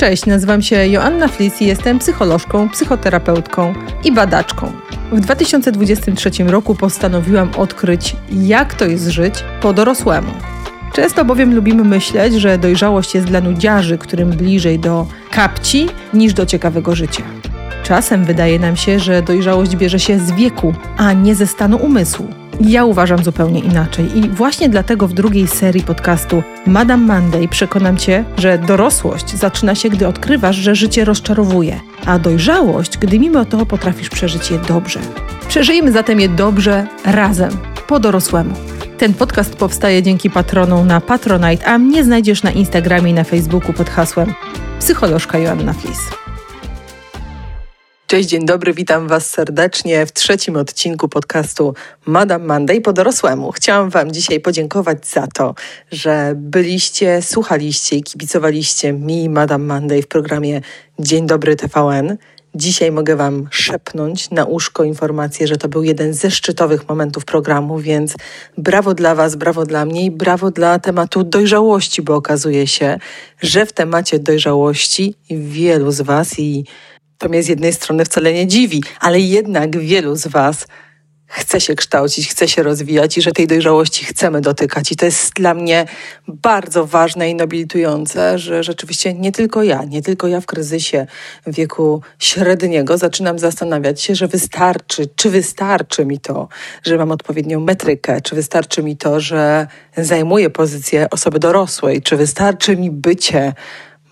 Cześć, nazywam się Joanna Flis i jestem psycholożką, psychoterapeutką i badaczką. W 2023 roku postanowiłam odkryć, jak to jest żyć po dorosłemu. Często bowiem lubimy myśleć, że dojrzałość jest dla nudziarzy, którym bliżej do kapci niż do ciekawego życia. Czasem wydaje nam się, że dojrzałość bierze się z wieku, a nie ze stanu umysłu. Ja uważam zupełnie inaczej i właśnie dlatego w drugiej serii podcastu Madame Monday przekonam Cię, że dorosłość zaczyna się, gdy odkrywasz, że życie rozczarowuje, a dojrzałość, gdy mimo to potrafisz przeżyć je dobrze. Przeżyjmy zatem je dobrze razem, po dorosłemu. Ten podcast powstaje dzięki patronom na Patronite, a mnie znajdziesz na Instagramie i na Facebooku pod hasłem psycholożka Joanna Flis. Cześć, dzień dobry, witam Was serdecznie w trzecim odcinku podcastu Madame Monday po dorosłemu. Chciałam Wam dzisiaj podziękować za to, że byliście, słuchaliście i kibicowaliście mi, Madame Monday w programie Dzień Dobry TVN. Dzisiaj mogę Wam szepnąć na uszko informację, że to był jeden ze szczytowych momentów programu, więc brawo dla Was, brawo dla mnie i brawo dla tematu dojrzałości, bo okazuje się, że w temacie dojrzałości wielu z Was i to mnie z jednej strony wcale nie dziwi, ale jednak wielu z Was chce się kształcić, chce się rozwijać i że tej dojrzałości chcemy dotykać. I to jest dla mnie bardzo ważne i nobilitujące, że rzeczywiście nie tylko ja, nie tylko ja w kryzysie wieku średniego zaczynam zastanawiać się, że wystarczy, czy wystarczy mi to, że mam odpowiednią metrykę, czy wystarczy mi to, że zajmuję pozycję osoby dorosłej, czy wystarczy mi bycie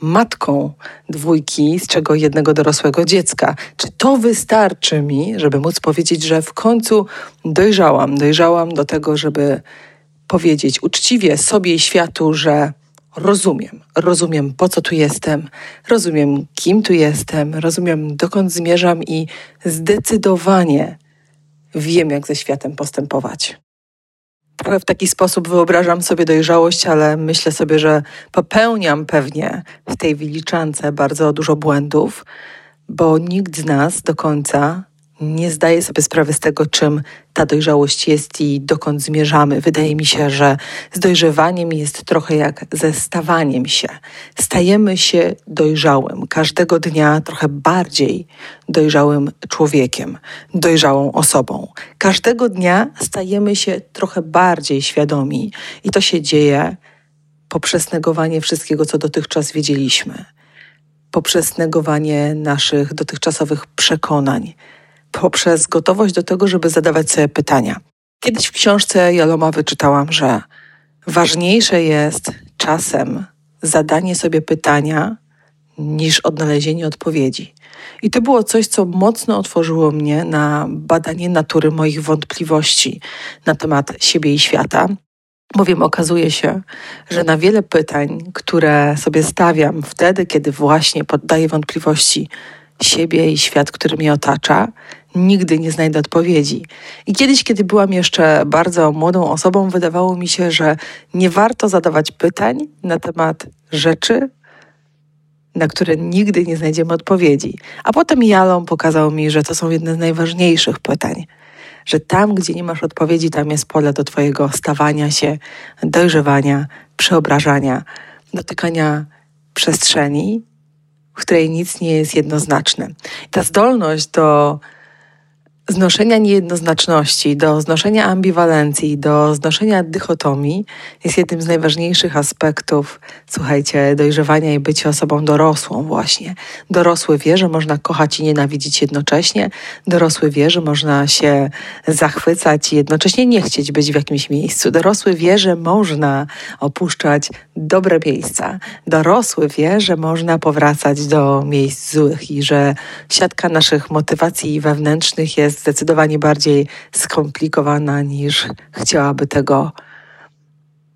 matką dwójki, z czego jednego dorosłego dziecka. Czy to wystarczy mi, żeby móc powiedzieć, że w końcu dojrzałam, dojrzałam do tego, żeby powiedzieć uczciwie sobie i światu, że rozumiem, rozumiem po co tu jestem, rozumiem kim tu jestem, rozumiem dokąd zmierzam i zdecydowanie wiem, jak ze światem postępować trochę w taki sposób wyobrażam sobie dojrzałość, ale myślę sobie, że popełniam pewnie w tej wyliczance bardzo dużo błędów, bo nikt z nas do końca nie zdaję sobie sprawy z tego, czym ta dojrzałość jest i dokąd zmierzamy. Wydaje mi się, że z dojrzewaniem jest trochę jak ze stawaniem się. Stajemy się dojrzałym, każdego dnia trochę bardziej dojrzałym człowiekiem, dojrzałą osobą. Każdego dnia stajemy się trochę bardziej świadomi i to się dzieje poprzez negowanie wszystkiego, co dotychczas wiedzieliśmy poprzez negowanie naszych dotychczasowych przekonań, poprzez gotowość do tego, żeby zadawać sobie pytania. Kiedyś w książce Jaloma wyczytałam, że ważniejsze jest czasem zadanie sobie pytania niż odnalezienie odpowiedzi. I to było coś, co mocno otworzyło mnie na badanie natury moich wątpliwości na temat siebie i świata. Bowiem okazuje się, że na wiele pytań, które sobie stawiam wtedy, kiedy właśnie poddaję wątpliwości siebie i świat, który mnie otacza, nigdy nie znajdę odpowiedzi. I kiedyś, kiedy byłam jeszcze bardzo młodą osobą, wydawało mi się, że nie warto zadawać pytań na temat rzeczy, na które nigdy nie znajdziemy odpowiedzi. A potem Jalom pokazał mi, że to są jedne z najważniejszych pytań. Że tam, gdzie nie masz odpowiedzi, tam jest pole do Twojego stawania się, dojrzewania, przeobrażania, dotykania przestrzeni, w której nic nie jest jednoznaczne. Ta zdolność do znoszenia niejednoznaczności, do znoszenia ambiwalencji, do znoszenia dychotomii jest jednym z najważniejszych aspektów, słuchajcie, dojrzewania i bycia osobą dorosłą właśnie. Dorosły wie, że można kochać i nienawidzić jednocześnie. Dorosły wie, że można się zachwycać i jednocześnie nie chcieć być w jakimś miejscu. Dorosły wie, że można opuszczać dobre miejsca. Dorosły wie, że można powracać do miejsc złych i że siatka naszych motywacji wewnętrznych jest zdecydowanie bardziej skomplikowana niż chciałaby tego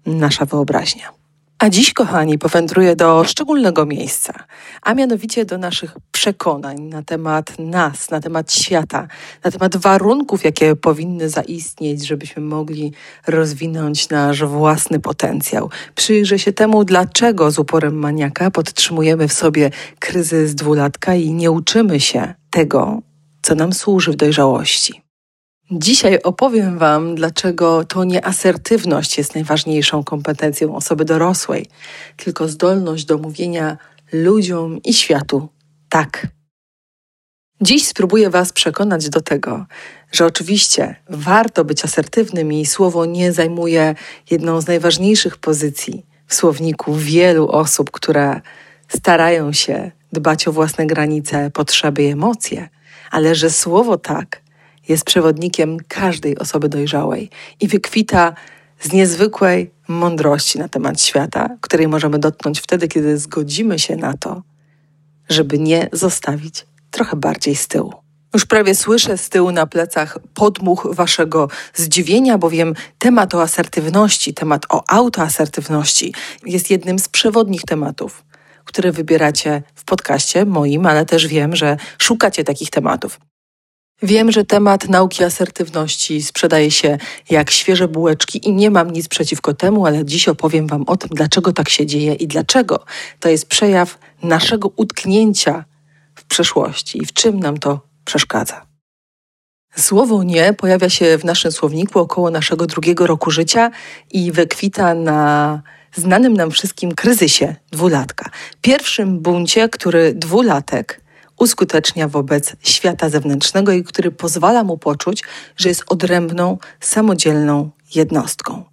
nasza wyobraźnia. A dziś, kochani, powędruję do szczególnego miejsca, a mianowicie do naszych przekonań na temat nas, na temat świata, na temat warunków, jakie powinny zaistnieć, żebyśmy mogli rozwinąć nasz własny potencjał. Przyjrzę się temu, dlaczego z uporem maniaka podtrzymujemy w sobie kryzys dwulatka i nie uczymy się tego, co nam służy w dojrzałości. Dzisiaj opowiem Wam, dlaczego to nie asertywność jest najważniejszą kompetencją osoby dorosłej, tylko zdolność do mówienia ludziom i światu tak. Dziś spróbuję Was przekonać do tego, że oczywiście warto być asertywnym i słowo nie zajmuje jedną z najważniejszych pozycji w słowniku wielu osób, które starają się dbać o własne granice, potrzeby i emocje, ale że słowo tak jest przewodnikiem każdej osoby dojrzałej i wykwita z niezwykłej mądrości na temat świata, której możemy dotknąć wtedy, kiedy zgodzimy się na to, żeby nie zostawić trochę bardziej z tyłu. Już prawie słyszę z tyłu na plecach podmuch waszego zdziwienia, bowiem temat o asertywności, temat o autoasertywności jest jednym z przewodnich tematów, które wybieracie w podcaście moim, ale też wiem, że szukacie takich tematów. Wiem, że temat nauki asertywności sprzedaje się jak świeże bułeczki i nie mam nic przeciwko temu, ale dziś opowiem Wam o tym, dlaczego tak się dzieje i dlaczego to jest przejaw naszego utknięcia w przeszłości i w czym nam to przeszkadza. Słowo nie pojawia się w naszym słowniku około naszego drugiego roku życia i wykwita na znanym nam wszystkim kryzysie dwulatka. Pierwszym buncie, który dwulatek uskutecznia wobec świata zewnętrznego i który pozwala mu poczuć, że jest odrębną, samodzielną jednostką.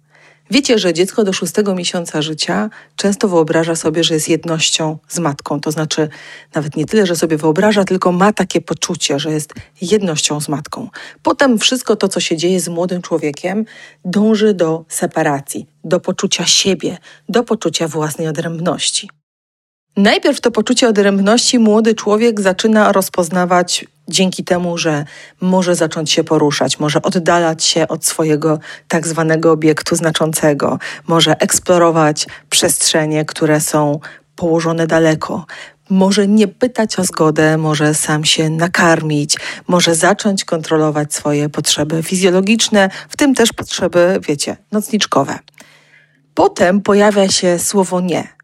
Wiecie, że dziecko do szóstego miesiąca życia często wyobraża sobie, że jest jednością z matką. To znaczy, nawet nie tyle, że sobie wyobraża, tylko ma takie poczucie, że jest jednością z matką. Potem wszystko to, co się dzieje z młodym człowiekiem, dąży do separacji, do poczucia siebie, do poczucia własnej odrębności. Najpierw to poczucie odrębności młody człowiek zaczyna rozpoznawać dzięki temu, że może zacząć się poruszać, może oddalać się od swojego tak zwanego obiektu znaczącego, może eksplorować przestrzenie, które są położone daleko. Może nie pytać o zgodę, może sam się nakarmić, może zacząć kontrolować swoje potrzeby fizjologiczne, w tym też potrzeby, wiecie, nocniczkowe. Potem pojawia się słowo nie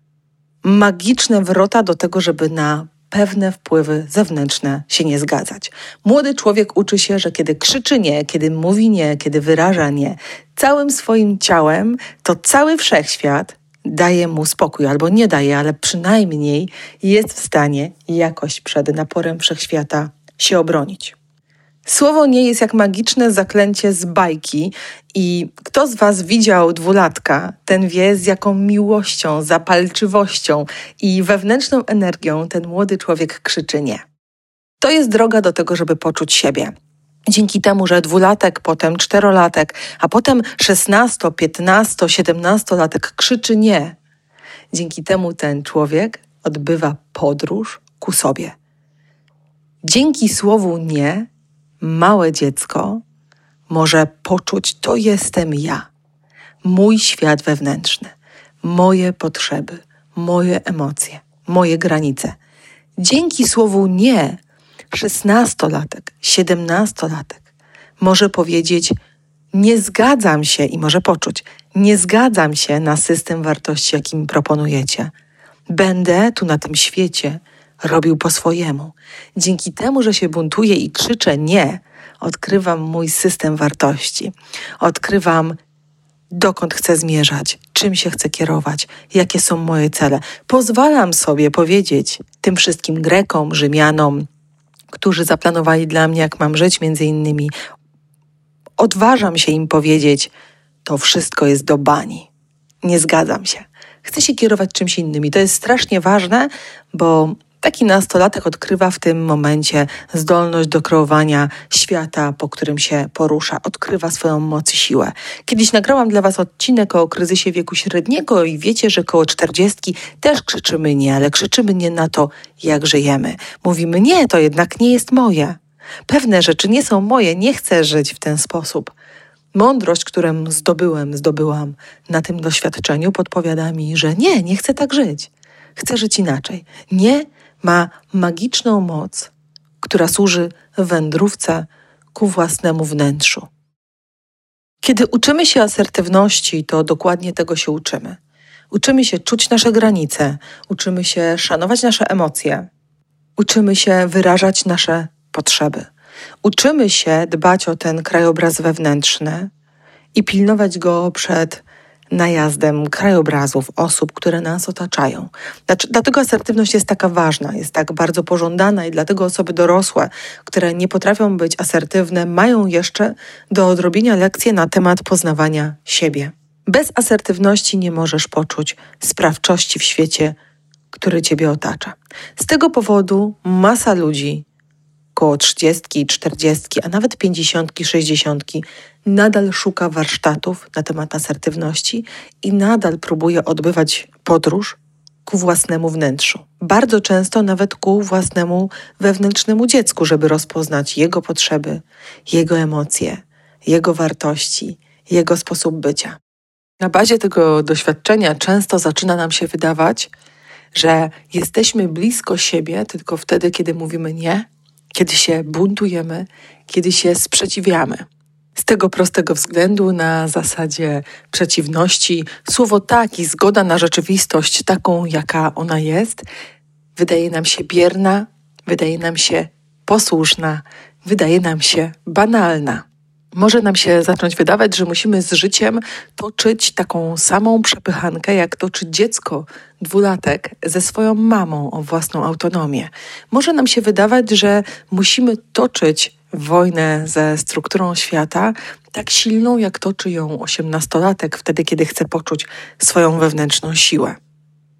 magiczne wrota do tego, żeby na pewne wpływy zewnętrzne się nie zgadzać. Młody człowiek uczy się, że kiedy krzyczy nie, kiedy mówi nie, kiedy wyraża nie, całym swoim ciałem, to cały wszechświat daje mu spokój, albo nie daje, ale przynajmniej jest w stanie jakoś przed naporem wszechświata się obronić. Słowo nie jest jak magiczne zaklęcie z bajki i kto z Was widział dwulatka, ten wie z jaką miłością, zapalczywością i wewnętrzną energią ten młody człowiek krzyczy nie. To jest droga do tego, żeby poczuć siebie. Dzięki temu, że dwulatek, potem czterolatek, a potem szesnasto, piętnasto, siedemnastolatek krzyczy nie, dzięki temu ten człowiek odbywa podróż ku sobie. Dzięki słowu nie małe dziecko może poczuć: To jestem ja, mój świat wewnętrzny, moje potrzeby, moje emocje, moje granice. Dzięki słowu nie, szesnastolatek, siedemnastolatek może powiedzieć: Nie zgadzam się i może poczuć: Nie zgadzam się na system wartości, jaki mi proponujecie. Będę tu na tym świecie robił po swojemu. Dzięki temu, że się buntuję i krzyczę nie, odkrywam mój system wartości. Odkrywam, dokąd chcę zmierzać, czym się chcę kierować, jakie są moje cele. Pozwalam sobie powiedzieć tym wszystkim Grekom, Rzymianom, którzy zaplanowali dla mnie, jak mam żyć, między innymi, odważam się im powiedzieć, to wszystko jest do bani. Nie zgadzam się. Chcę się kierować czymś innym i to jest strasznie ważne, bo Taki nastolatek odkrywa w tym momencie zdolność do kreowania świata, po którym się porusza, odkrywa swoją moc i siłę. Kiedyś nagrałam dla Was odcinek o kryzysie wieku średniego i wiecie, że koło czterdziestki też krzyczymy nie, ale krzyczymy nie na to, jak żyjemy. Mówimy nie, to jednak nie jest moje. Pewne rzeczy nie są moje, nie chcę żyć w ten sposób. Mądrość, którą zdobyłem, zdobyłam na tym doświadczeniu, podpowiada mi, że nie, nie chcę tak żyć. Chcę żyć inaczej. Nie ma magiczną moc, która służy wędrówce ku własnemu wnętrzu. Kiedy uczymy się asertywności, to dokładnie tego się uczymy. Uczymy się czuć nasze granice, uczymy się szanować nasze emocje, uczymy się wyrażać nasze potrzeby. Uczymy się dbać o ten krajobraz wewnętrzny i pilnować go przed najazdem krajobrazów, osób, które nas otaczają. Dlatego asertywność jest taka ważna, jest tak bardzo pożądana i dlatego osoby dorosłe, które nie potrafią być asertywne, mają jeszcze do odrobienia lekcje na temat poznawania siebie. Bez asertywności nie możesz poczuć sprawczości w świecie, który ciebie otacza. Z tego powodu masa ludzi koło 30, 40, a nawet 50, 60 nadal szuka warsztatów na temat asertywności i nadal próbuje odbywać podróż ku własnemu wnętrzu. Bardzo często nawet ku własnemu wewnętrznemu dziecku, żeby rozpoznać jego potrzeby, jego emocje, jego wartości, jego sposób bycia. Na bazie tego doświadczenia często zaczyna nam się wydawać, że jesteśmy blisko siebie tylko wtedy, kiedy mówimy nie, kiedy się buntujemy, kiedy się sprzeciwiamy. Z tego prostego względu, na zasadzie przeciwności, słowo tak i zgoda na rzeczywistość taką, jaka ona jest, wydaje nam się bierna, wydaje nam się posłuszna, wydaje nam się banalna. Może nam się zacząć wydawać, że musimy z życiem toczyć taką samą przepychankę, jak toczy dziecko dwulatek ze swoją mamą o własną autonomię. Może nam się wydawać, że musimy toczyć wojnę ze strukturą świata tak silną, jak toczy ją osiemnastolatek wtedy, kiedy chce poczuć swoją wewnętrzną siłę.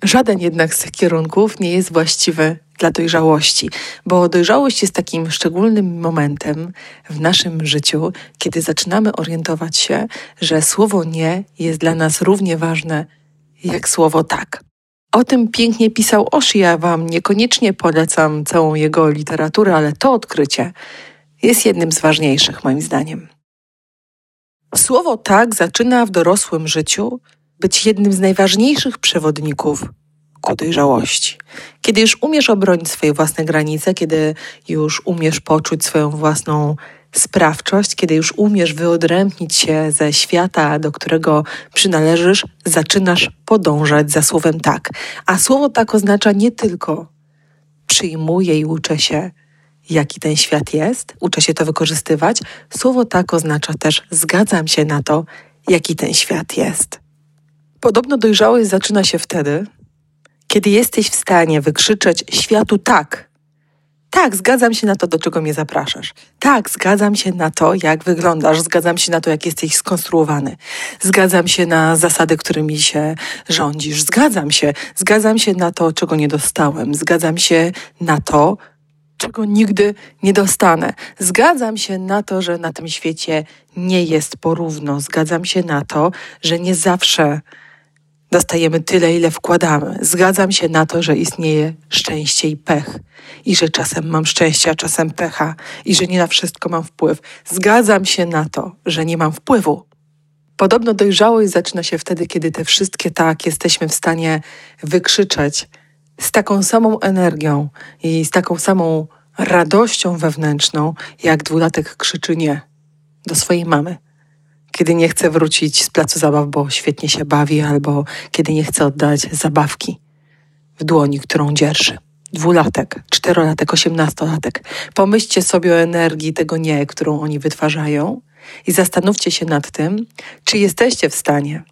Żaden jednak z tych kierunków nie jest właściwy dla dojrzałości, bo dojrzałość jest takim szczególnym momentem w naszym życiu, kiedy zaczynamy orientować się, że słowo nie jest dla nas równie ważne jak słowo tak. O tym pięknie pisał Oshi, ja Wam niekoniecznie polecam całą jego literaturę, ale to odkrycie jest jednym z ważniejszych moim zdaniem. Słowo tak zaczyna w dorosłym życiu być jednym z najważniejszych przewodników ku dojrzałości. Kiedy już umiesz obronić swoje własne granice, kiedy już umiesz poczuć swoją własną sprawczość, kiedy już umiesz wyodrębnić się ze świata, do którego przynależysz, zaczynasz podążać za słowem tak. A słowo tak oznacza nie tylko przyjmuję i uczę się, jaki ten świat jest, uczę się to wykorzystywać. Słowo tak oznacza też zgadzam się na to, jaki ten świat jest. Podobno dojrzałość zaczyna się wtedy, kiedy jesteś w stanie wykrzyczeć światu tak. Tak, zgadzam się na to, do czego mnie zapraszasz. Tak, zgadzam się na to, jak wyglądasz. Zgadzam się na to, jak jesteś skonstruowany. Zgadzam się na zasady, którymi się rządzisz. Zgadzam się. Zgadzam się na to, czego nie dostałem. Zgadzam się na to, czego nigdy nie dostanę. Zgadzam się na to, że na tym świecie nie jest porówno. Zgadzam się na to, że nie zawsze dostajemy tyle, ile wkładamy. Zgadzam się na to, że istnieje szczęście i pech, i że czasem mam szczęście, a czasem pecha, i że nie na wszystko mam wpływ. Zgadzam się na to, że nie mam wpływu. Podobno dojrzałość zaczyna się wtedy, kiedy te wszystkie tak jesteśmy w stanie wykrzyczeć z taką samą energią i z taką samą radością wewnętrzną, jak dwulatek krzyczy nie do swojej mamy kiedy nie chce wrócić z placu zabaw, bo świetnie się bawi, albo kiedy nie chce oddać zabawki w dłoni, którą dzierży. Dwulatek, czterolatek, osiemnastolatek. Pomyślcie sobie o energii tego nie, którą oni wytwarzają i zastanówcie się nad tym, czy jesteście w stanie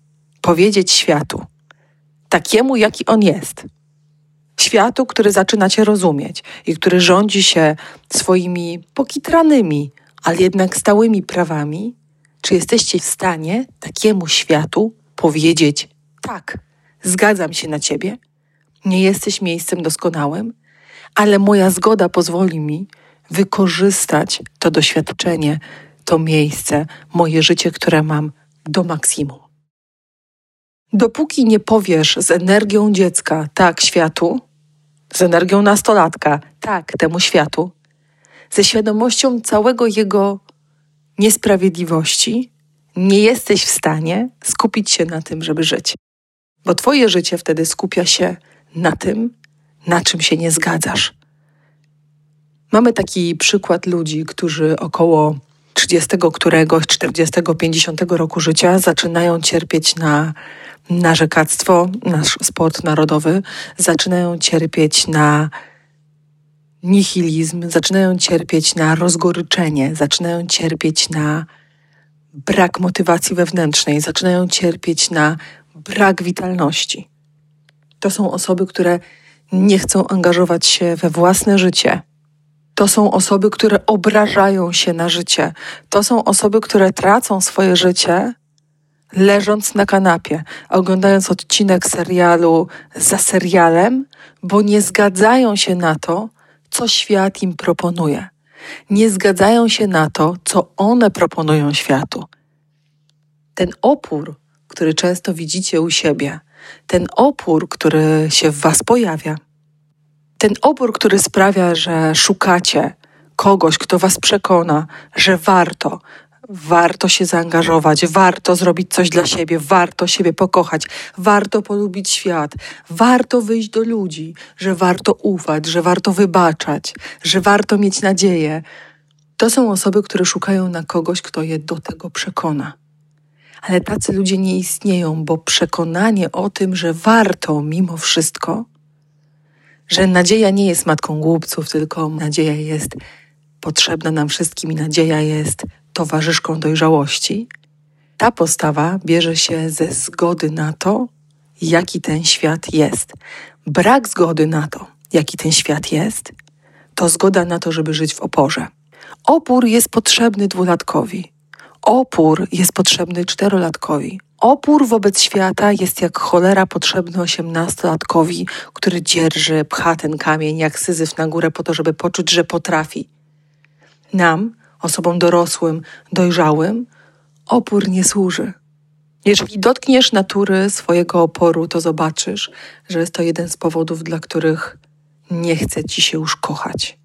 powiedzieć światu, takiemu, jaki on jest, światu, który zaczyna cię rozumieć i który rządzi się swoimi pokitranymi, ale jednak stałymi prawami, czy jesteście w stanie takiemu światu powiedzieć: tak, zgadzam się na ciebie, nie jesteś miejscem doskonałym, ale moja zgoda pozwoli mi wykorzystać to doświadczenie, to miejsce, moje życie, które mam do maksimum. Dopóki nie powiesz z energią dziecka tak światu, z energią nastolatka tak temu światu, ze świadomością całego jego niesprawiedliwości, nie jesteś w stanie skupić się na tym, żeby żyć. Bo Twoje życie wtedy skupia się na tym, na czym się nie zgadzasz. Mamy taki przykład ludzi, którzy około 30 któregoś, 40, 50 roku życia zaczynają cierpieć na narzekactwo, nasz sport narodowy, zaczynają cierpieć na nihilizm, zaczynają cierpieć na rozgoryczenie, zaczynają cierpieć na brak motywacji wewnętrznej, zaczynają cierpieć na brak witalności. To są osoby, które nie chcą angażować się we własne życie. To są osoby, które obrażają się na życie. To są osoby, które tracą swoje życie leżąc na kanapie, oglądając odcinek serialu za serialem, bo nie zgadzają się na to, co świat im proponuje. Nie zgadzają się na to, co one proponują światu. Ten opór, który często widzicie u siebie, ten opór, który się w Was pojawia, ten opór, który sprawia, że szukacie kogoś, kto Was przekona, że warto, warto się zaangażować, warto zrobić coś dla siebie, warto siebie pokochać, warto polubić świat, warto wyjść do ludzi, że warto ufać, że warto wybaczać, że warto mieć nadzieję. To są osoby, które szukają na kogoś, kto je do tego przekona. Ale tacy ludzie nie istnieją, bo przekonanie o tym, że warto mimo wszystko, że nadzieja nie jest matką głupców, tylko nadzieja jest potrzebna nam wszystkim i nadzieja jest towarzyszką dojrzałości, ta postawa bierze się ze zgody na to, jaki ten świat jest. Brak zgody na to, jaki ten świat jest, to zgoda na to, żeby żyć w oporze. Opór jest potrzebny dwulatkowi. Opór jest potrzebny czterolatkowi. Opór wobec świata jest jak cholera potrzebny osiemnastolatkowi, który dzierży, pcha ten kamień jak syzyf na górę po to, żeby poczuć, że potrafi. Nam, osobom dorosłym, dojrzałym, opór nie służy. Jeżeli dotkniesz natury swojego oporu, to zobaczysz, że jest to jeden z powodów, dla których nie chce ci się już kochać.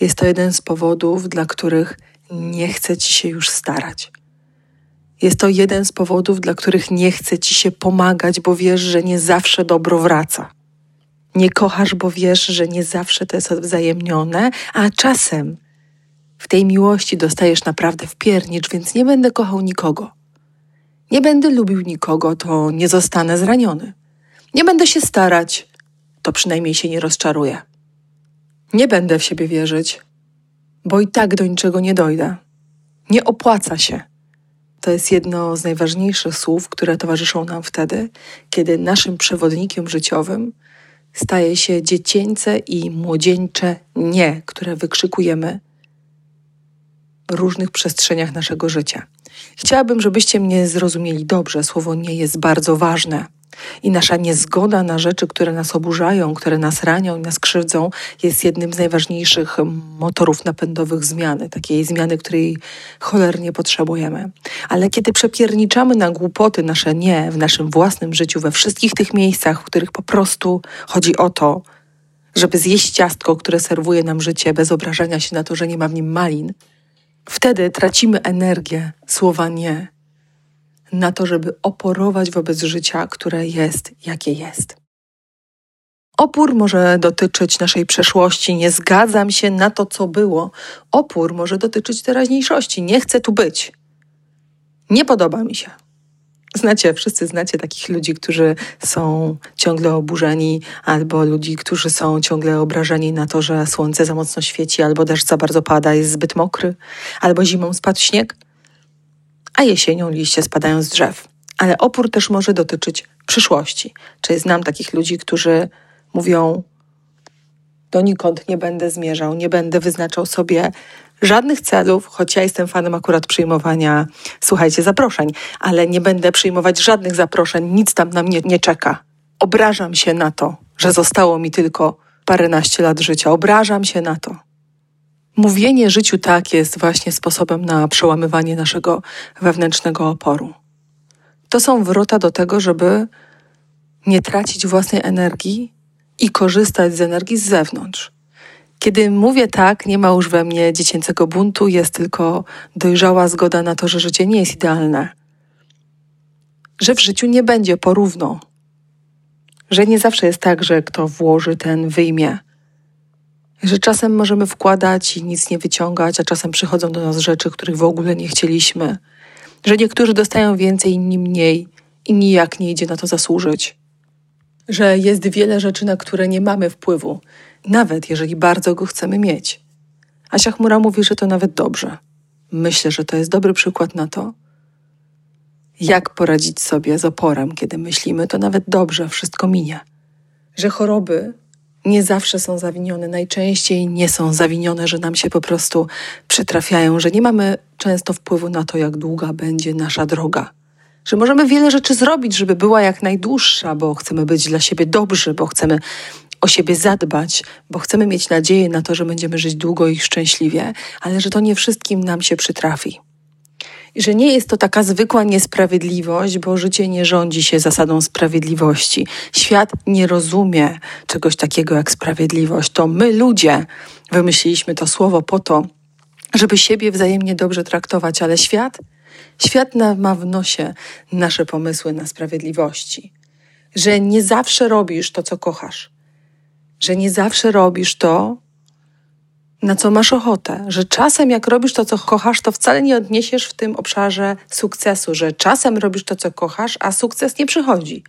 Jest to jeden z powodów, dla których nie chce ci się już starać. Jest to jeden z powodów, dla których nie chce ci się pomagać, bo wiesz, że nie zawsze dobro wraca. Nie kochasz, bo wiesz, że nie zawsze to jest wzajemnione, a czasem w tej miłości dostajesz naprawdę w piernicz, więc nie będę kochał nikogo. Nie będę lubił nikogo, to nie zostanę zraniony. Nie będę się starać, to przynajmniej się nie rozczaruję. Nie będę w siebie wierzyć, bo i tak do niczego nie dojdę. Nie opłaca się. To jest jedno z najważniejszych słów, które towarzyszą nam wtedy, kiedy naszym przewodnikiem życiowym staje się dziecięce i młodzieńcze nie, które wykrzykujemy różnych przestrzeniach naszego życia. Chciałabym, żebyście mnie zrozumieli dobrze. Słowo nie jest bardzo ważne. I nasza niezgoda na rzeczy, które nas oburzają, które nas ranią i nas krzywdzą, jest jednym z najważniejszych motorów napędowych zmiany, takiej zmiany, której cholernie potrzebujemy. Ale kiedy przepierniczamy na głupoty nasze nie w naszym własnym życiu, we wszystkich tych miejscach, w których po prostu chodzi o to, żeby zjeść ciastko, które serwuje nam życie, bez obrażania się na to, że nie ma w nim malin, Wtedy tracimy energię słowa nie na to, żeby oporować wobec życia, które jest, jakie jest. Opór może dotyczyć naszej przeszłości, nie zgadzam się na to, co było. Opór może dotyczyć teraźniejszości, nie chcę tu być. Nie podoba mi się. Znacie, wszyscy znacie takich ludzi, którzy są ciągle oburzeni, albo ludzi, którzy są ciągle obrażeni na to, że słońce za mocno świeci, albo deszcz za bardzo pada, jest zbyt mokry, albo zimą spadł śnieg, a jesienią liście spadają z drzew. Ale opór też może dotyczyć przyszłości. Czyli znam takich ludzi, którzy mówią: Donikąd nie będę zmierzał, nie będę wyznaczał sobie żadnych celów, choć ja jestem fanem akurat przyjmowania, słuchajcie, zaproszeń, ale nie będę przyjmować żadnych zaproszeń, nic tam na mnie nie czeka. Obrażam się na to, że zostało mi tylko paręnaście lat życia. Obrażam się na to. Mówienie życiu tak jest właśnie sposobem na przełamywanie naszego wewnętrznego oporu. To są wrota do tego, żeby nie tracić własnej energii i korzystać z energii z zewnątrz. Kiedy mówię tak, nie ma już we mnie dziecięcego buntu, jest tylko dojrzała zgoda na to, że życie nie jest idealne. Że w życiu nie będzie porówno. Że nie zawsze jest tak, że kto włoży, ten wyjmie. Że czasem możemy wkładać i nic nie wyciągać, a czasem przychodzą do nas rzeczy, których w ogóle nie chcieliśmy. Że niektórzy dostają więcej, inni mniej i nijak nie idzie na to zasłużyć. Że jest wiele rzeczy, na które nie mamy wpływu nawet jeżeli bardzo go chcemy mieć. Asia Chmura mówi, że to nawet dobrze. myślę, że to jest dobry przykład na to, jak poradzić sobie z oporem, kiedy myślimy, to nawet dobrze, wszystko minie. Że choroby nie zawsze są zawinione, najczęściej nie są zawinione, że nam się po prostu przytrafiają, że nie mamy często wpływu na to, jak długa będzie nasza droga. Że możemy wiele rzeczy zrobić, żeby była jak najdłuższa, bo chcemy być dla siebie dobrzy, bo chcemy o siebie zadbać, bo chcemy mieć nadzieję na to, że będziemy żyć długo i szczęśliwie, ale że to nie wszystkim nam się przytrafi. I że nie jest to taka zwykła niesprawiedliwość, bo życie nie rządzi się zasadą sprawiedliwości. Świat nie rozumie czegoś takiego jak sprawiedliwość. To my, ludzie, wymyśliliśmy to słowo po to, żeby siebie wzajemnie dobrze traktować, ale świat, świat ma w nosie nasze pomysły na sprawiedliwości. Że nie zawsze robisz to, co kochasz, że nie zawsze robisz to, na co masz ochotę, że czasem jak robisz to, co kochasz, to wcale nie odniesiesz w tym obszarze sukcesu, że czasem robisz to, co kochasz, a sukces nie przychodzi,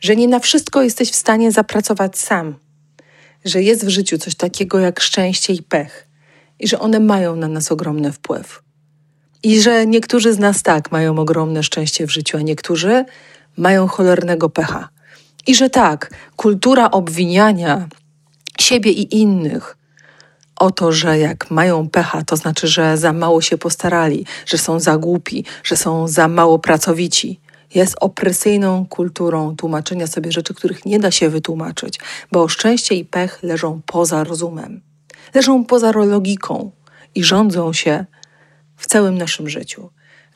że nie na wszystko jesteś w stanie zapracować sam, że jest w życiu coś takiego jak szczęście i pech i że one mają na nas ogromny wpływ. I że niektórzy z nas tak mają ogromne szczęście w życiu, a niektórzy mają cholernego pecha. I że tak, kultura obwiniania siebie i innych o to, że jak mają pecha, to znaczy, że za mało się postarali, że są za głupi, że są za mało pracowici. Jest opresyjną kulturą tłumaczenia sobie rzeczy, których nie da się wytłumaczyć, bo szczęście i pech leżą poza rozumem, leżą poza logiką i rządzą się w całym naszym życiu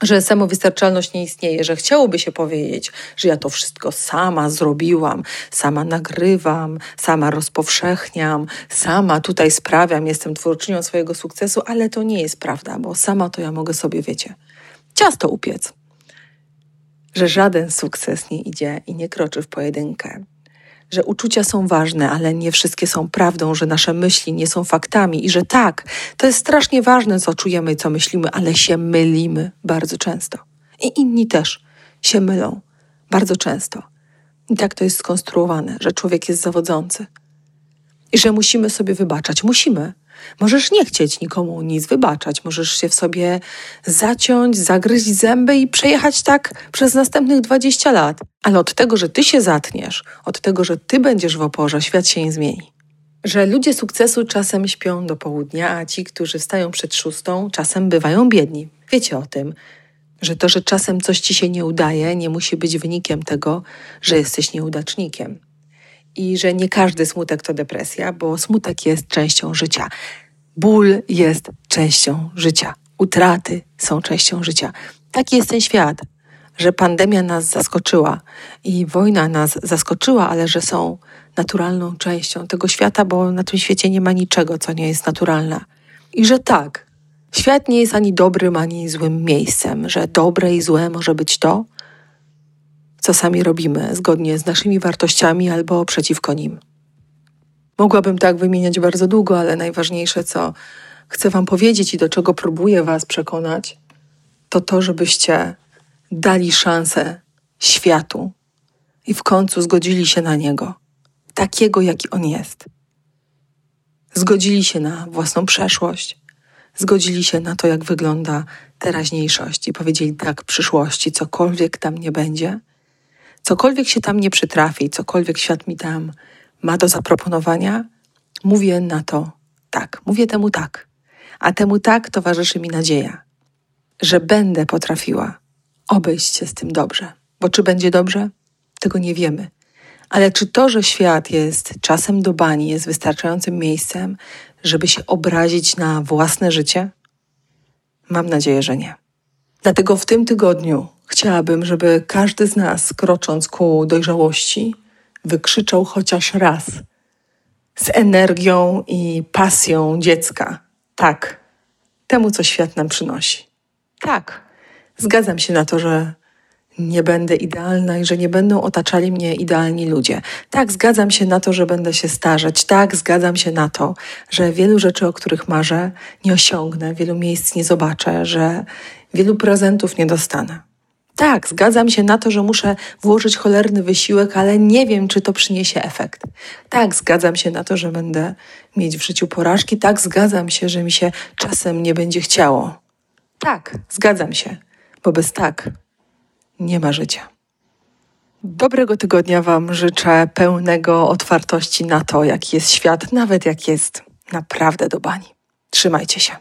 że samowystarczalność nie istnieje, że chciałoby się powiedzieć, że ja to wszystko sama zrobiłam, sama nagrywam, sama rozpowszechniam, sama tutaj sprawiam, jestem twórczynią swojego sukcesu, ale to nie jest prawda, bo sama to ja mogę sobie, wiecie, ciasto upiec. Że żaden sukces nie idzie i nie kroczy w pojedynkę że uczucia są ważne, ale nie wszystkie są prawdą, że nasze myśli nie są faktami i że tak, to jest strasznie ważne, co czujemy i co myślimy, ale się mylimy bardzo często. I inni też się mylą bardzo często. I tak to jest skonstruowane, że człowiek jest zawodzący. I że musimy sobie wybaczać. Musimy. Możesz nie chcieć nikomu nic wybaczać, możesz się w sobie zaciąć, zagryźć zęby i przejechać tak przez następnych 20 lat. Ale od tego, że ty się zatniesz, od tego, że ty będziesz w oporze, świat się nie zmieni. Że ludzie sukcesu czasem śpią do południa, a ci, którzy wstają przed szóstą, czasem bywają biedni. Wiecie o tym, że to, że czasem coś ci się nie udaje, nie musi być wynikiem tego, że jesteś nieudacznikiem i że nie każdy smutek to depresja, bo smutek jest częścią życia. Ból jest częścią życia. Utraty są częścią życia. Taki jest ten świat, że pandemia nas zaskoczyła i wojna nas zaskoczyła, ale że są naturalną częścią tego świata, bo na tym świecie nie ma niczego, co nie jest naturalne. I że tak, świat nie jest ani dobrym, ani złym miejscem, że dobre i złe może być to, co sami robimy zgodnie z naszymi wartościami albo przeciwko nim. Mogłabym tak wymieniać bardzo długo, ale najważniejsze, co chcę Wam powiedzieć i do czego próbuję Was przekonać, to to, żebyście dali szansę światu i w końcu zgodzili się na niego, takiego, jaki on jest. Zgodzili się na własną przeszłość, zgodzili się na to, jak wygląda teraźniejszość i powiedzieli tak przyszłości, cokolwiek tam nie będzie – cokolwiek się tam nie przytrafi, cokolwiek świat mi tam ma do zaproponowania, mówię na to tak, mówię temu tak. A temu tak towarzyszy mi nadzieja, że będę potrafiła obejść się z tym dobrze. Bo czy będzie dobrze? Tego nie wiemy. Ale czy to, że świat jest czasem do bani, jest wystarczającym miejscem, żeby się obrazić na własne życie? Mam nadzieję, że nie. Dlatego w tym tygodniu chciałabym, żeby każdy z nas, krocząc ku dojrzałości, wykrzyczał chociaż raz z energią i pasją dziecka: tak, temu, co świat nam przynosi. Tak, zgadzam się na to, że nie będę idealna i że nie będą otaczali mnie idealni ludzie. Tak, zgadzam się na to, że będę się starzeć. Tak, zgadzam się na to, że wielu rzeczy, o których marzę, nie osiągnę, wielu miejsc nie zobaczę, że wielu prezentów nie dostanę. Tak, zgadzam się na to, że muszę włożyć cholerny wysiłek, ale nie wiem, czy to przyniesie efekt. Tak, zgadzam się na to, że będę mieć w życiu porażki. Tak, zgadzam się, że mi się czasem nie będzie chciało. Tak, zgadzam się, bo bez tak nie ma życia. Dobrego tygodnia Wam życzę, pełnego otwartości na to, jaki jest świat, nawet jak jest naprawdę do bani. Trzymajcie się.